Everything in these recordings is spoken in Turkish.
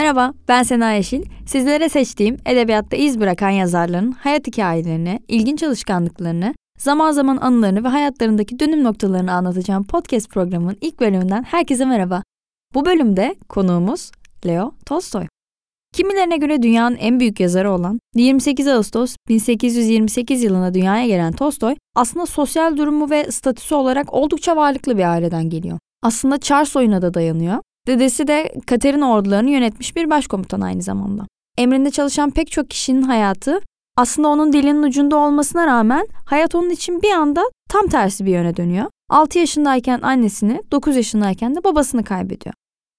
Merhaba, ben Sena Yeşil. Sizlere seçtiğim edebiyatta iz bırakan yazarların hayat hikayelerini, ilginç alışkanlıklarını, zaman zaman anılarını ve hayatlarındaki dönüm noktalarını anlatacağım podcast programının ilk bölümünden herkese merhaba. Bu bölümde konuğumuz Leo Tolstoy. Kimilerine göre dünyanın en büyük yazarı olan 28 Ağustos 1828 yılında dünyaya gelen Tolstoy aslında sosyal durumu ve statüsü olarak oldukça varlıklı bir aileden geliyor. Aslında Çar soyuna da dayanıyor Dedesi de Katerina ordularını yönetmiş bir başkomutan aynı zamanda. Emrinde çalışan pek çok kişinin hayatı aslında onun dilinin ucunda olmasına rağmen hayat onun için bir anda tam tersi bir yöne dönüyor. 6 yaşındayken annesini, 9 yaşındayken de babasını kaybediyor.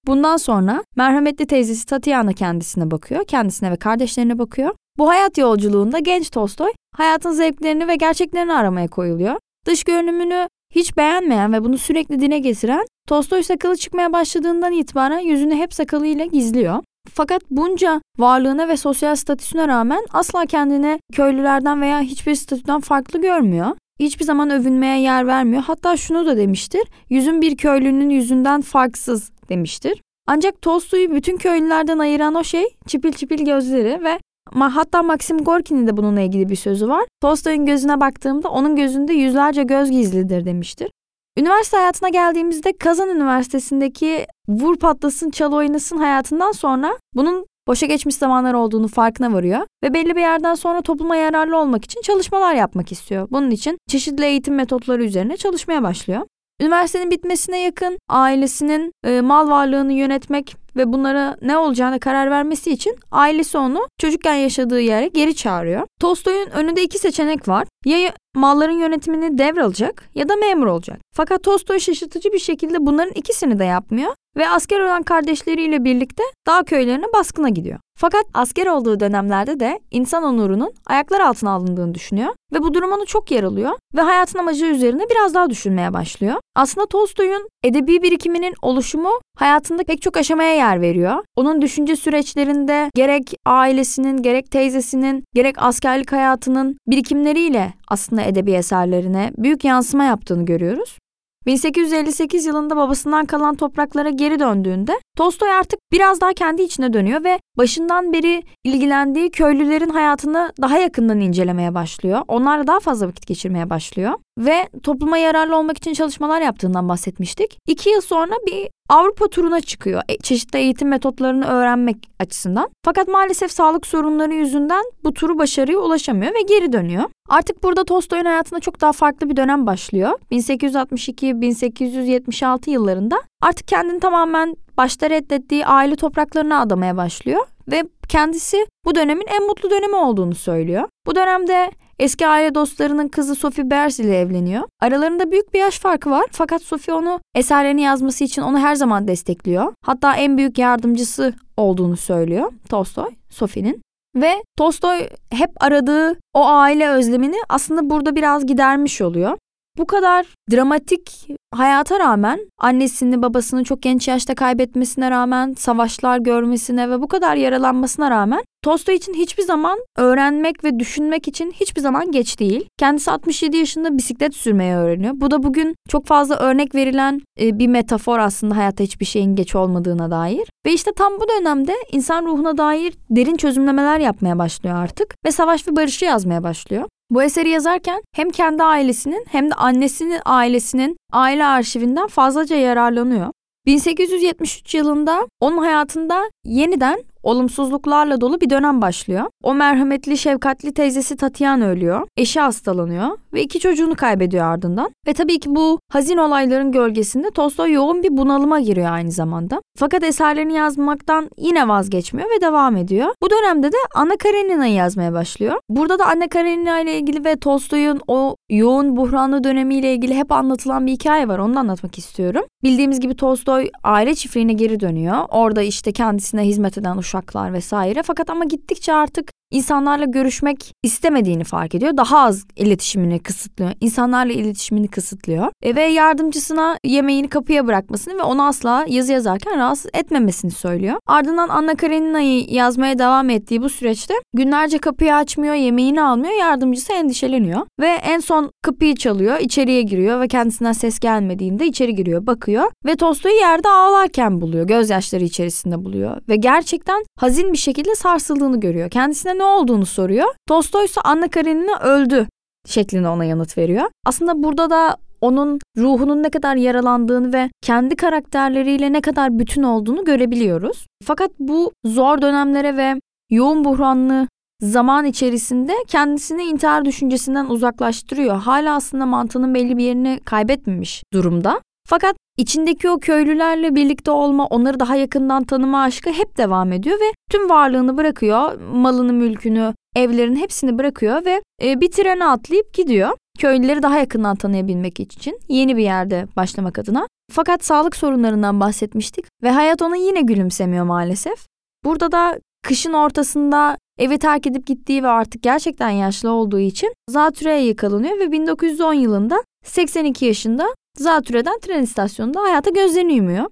Bundan sonra merhametli teyzesi Tatiana kendisine bakıyor, kendisine ve kardeşlerine bakıyor. Bu hayat yolculuğunda genç Tolstoy hayatın zevklerini ve gerçeklerini aramaya koyuluyor. Dış görünümünü hiç beğenmeyen ve bunu sürekli dine getiren Tolstoy sakalı çıkmaya başladığından itibaren yüzünü hep sakalıyla gizliyor. Fakat bunca varlığına ve sosyal statüsüne rağmen asla kendini köylülerden veya hiçbir statüden farklı görmüyor. Hiçbir zaman övünmeye yer vermiyor. Hatta şunu da demiştir. Yüzün bir köylünün yüzünden farksız demiştir. Ancak Tolstoy'u bütün köylülerden ayıran o şey çipil çipil gözleri ve hatta Maxim Gorki'nin de bununla ilgili bir sözü var. Tolstoy'un gözüne baktığımda onun gözünde yüzlerce göz gizlidir demiştir. Üniversite hayatına geldiğimizde Kazan Üniversitesi'ndeki vur patlasın çal oynasın hayatından sonra bunun boşa geçmiş zamanlar olduğunu farkına varıyor ve belli bir yerden sonra topluma yararlı olmak için çalışmalar yapmak istiyor. Bunun için çeşitli eğitim metotları üzerine çalışmaya başlıyor. Üniversitenin bitmesine yakın ailesinin e, mal varlığını yönetmek ve bunlara ne olacağına karar vermesi için ailesi onu çocukken yaşadığı yere geri çağırıyor. Tolstoy'un önünde iki seçenek var. Ya malların yönetimini devralacak ya da memur olacak. Fakat Tolstoy şaşırtıcı bir şekilde bunların ikisini de yapmıyor ve asker olan kardeşleriyle birlikte dağ köylerine baskına gidiyor. Fakat asker olduğu dönemlerde de insan onurunun ayaklar altına alındığını düşünüyor ve bu durum onu çok yaralıyor ve hayatın amacı üzerine biraz daha düşünmeye başlıyor. Aslında Tolstoy'un edebi birikiminin oluşumu hayatında pek çok aşamaya yer veriyor. Onun düşünce süreçlerinde gerek ailesinin, gerek teyzesinin, gerek askerlik hayatının birikimleriyle aslında edebi eserlerine büyük yansıma yaptığını görüyoruz. 1858 yılında babasından kalan topraklara geri döndüğünde Tolstoy artık biraz daha kendi içine dönüyor ve başından beri ilgilendiği köylülerin hayatını daha yakından incelemeye başlıyor. Onlarla daha fazla vakit geçirmeye başlıyor ve topluma yararlı olmak için çalışmalar yaptığından bahsetmiştik. İki yıl sonra bir Avrupa turuna çıkıyor e, çeşitli eğitim metotlarını öğrenmek açısından. Fakat maalesef sağlık sorunları yüzünden bu turu başarıya ulaşamıyor ve geri dönüyor. Artık burada Tolstoy'un hayatında çok daha farklı bir dönem başlıyor. 1862-1876 yıllarında artık kendini tamamen başta reddettiği aile topraklarına adamaya başlıyor ve kendisi bu dönemin en mutlu dönemi olduğunu söylüyor. Bu dönemde Eski aile dostlarının kızı Sophie Bers ile evleniyor. Aralarında büyük bir yaş farkı var fakat Sophie onu eserlerini yazması için onu her zaman destekliyor. Hatta en büyük yardımcısı olduğunu söylüyor Tolstoy, Sophie'nin. Ve Tolstoy hep aradığı o aile özlemini aslında burada biraz gidermiş oluyor. Bu kadar dramatik hayata rağmen annesini babasını çok genç yaşta kaybetmesine rağmen savaşlar görmesine ve bu kadar yaralanmasına rağmen Tolstoy için hiçbir zaman öğrenmek ve düşünmek için hiçbir zaman geç değil. Kendisi 67 yaşında bisiklet sürmeyi öğreniyor. Bu da bugün çok fazla örnek verilen e, bir metafor aslında hayatta hiçbir şeyin geç olmadığına dair. Ve işte tam bu dönemde insan ruhuna dair derin çözümlemeler yapmaya başlıyor artık ve savaş ve barışı yazmaya başlıyor. Bu eseri yazarken hem kendi ailesinin hem de annesinin ailesinin aile arşivinden fazlaca yararlanıyor. 1873 yılında onun hayatında yeniden olumsuzluklarla dolu bir dönem başlıyor. O merhametli, şefkatli teyzesi Tatiana ölüyor. Eşi hastalanıyor ve iki çocuğunu kaybediyor ardından. Ve tabii ki bu hazin olayların gölgesinde Tolstoy yoğun bir bunalıma giriyor aynı zamanda. Fakat eserlerini yazmaktan yine vazgeçmiyor ve devam ediyor. Bu dönemde de Anna Karenina'yı yazmaya başlıyor. Burada da Anna Karenina ile ilgili ve Tolstoy'un o yoğun buhranlı dönemiyle ilgili hep anlatılan bir hikaye var. Onu da anlatmak istiyorum. Bildiğimiz gibi Tolstoy aile çiftliğine geri dönüyor. Orada işte kendisine hizmet eden uşaklar vesaire. Fakat ama gittikçe artık insanlarla görüşmek istemediğini fark ediyor. Daha az iletişimini kısıtlıyor. İnsanlarla iletişimini kısıtlıyor. E, ve yardımcısına yemeğini kapıya bırakmasını ve onu asla yazı yazarken rahatsız etmemesini söylüyor. Ardından Anna Karenina'yı yazmaya devam ettiği bu süreçte günlerce kapıyı açmıyor, yemeğini almıyor. Yardımcısı endişeleniyor ve en son kapıyı çalıyor, içeriye giriyor ve kendisinden ses gelmediğinde içeri giriyor, bakıyor ve Tolstoy'u yerde ağlarken buluyor. Gözyaşları içerisinde buluyor ve gerçekten hazin bir şekilde sarsıldığını görüyor. Kendisine ne olduğunu soruyor. Tolstoy ise Anna Karenina öldü şeklinde ona yanıt veriyor. Aslında burada da onun ruhunun ne kadar yaralandığını ve kendi karakterleriyle ne kadar bütün olduğunu görebiliyoruz. Fakat bu zor dönemlere ve yoğun buhranlı zaman içerisinde kendisini intihar düşüncesinden uzaklaştırıyor. Hala aslında mantığının belli bir yerini kaybetmemiş durumda. Fakat içindeki o köylülerle birlikte olma, onları daha yakından tanıma aşkı hep devam ediyor ve tüm varlığını bırakıyor. Malını, mülkünü, evlerin hepsini bırakıyor ve e, bir trene atlayıp gidiyor. Köylüleri daha yakından tanıyabilmek için yeni bir yerde başlamak adına. Fakat sağlık sorunlarından bahsetmiştik ve hayat ona yine gülümsemiyor maalesef. Burada da kışın ortasında evi terk edip gittiği ve artık gerçekten yaşlı olduğu için zatürreye yakalanıyor ve 1910 yılında 82 yaşında zatürreden tren istasyonunda hayata gözlerini yumuyor.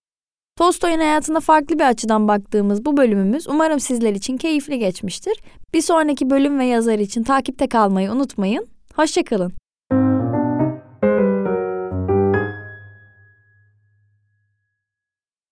Tolstoy'un hayatına farklı bir açıdan baktığımız bu bölümümüz umarım sizler için keyifli geçmiştir. Bir sonraki bölüm ve yazar için takipte kalmayı unutmayın. Hoşçakalın.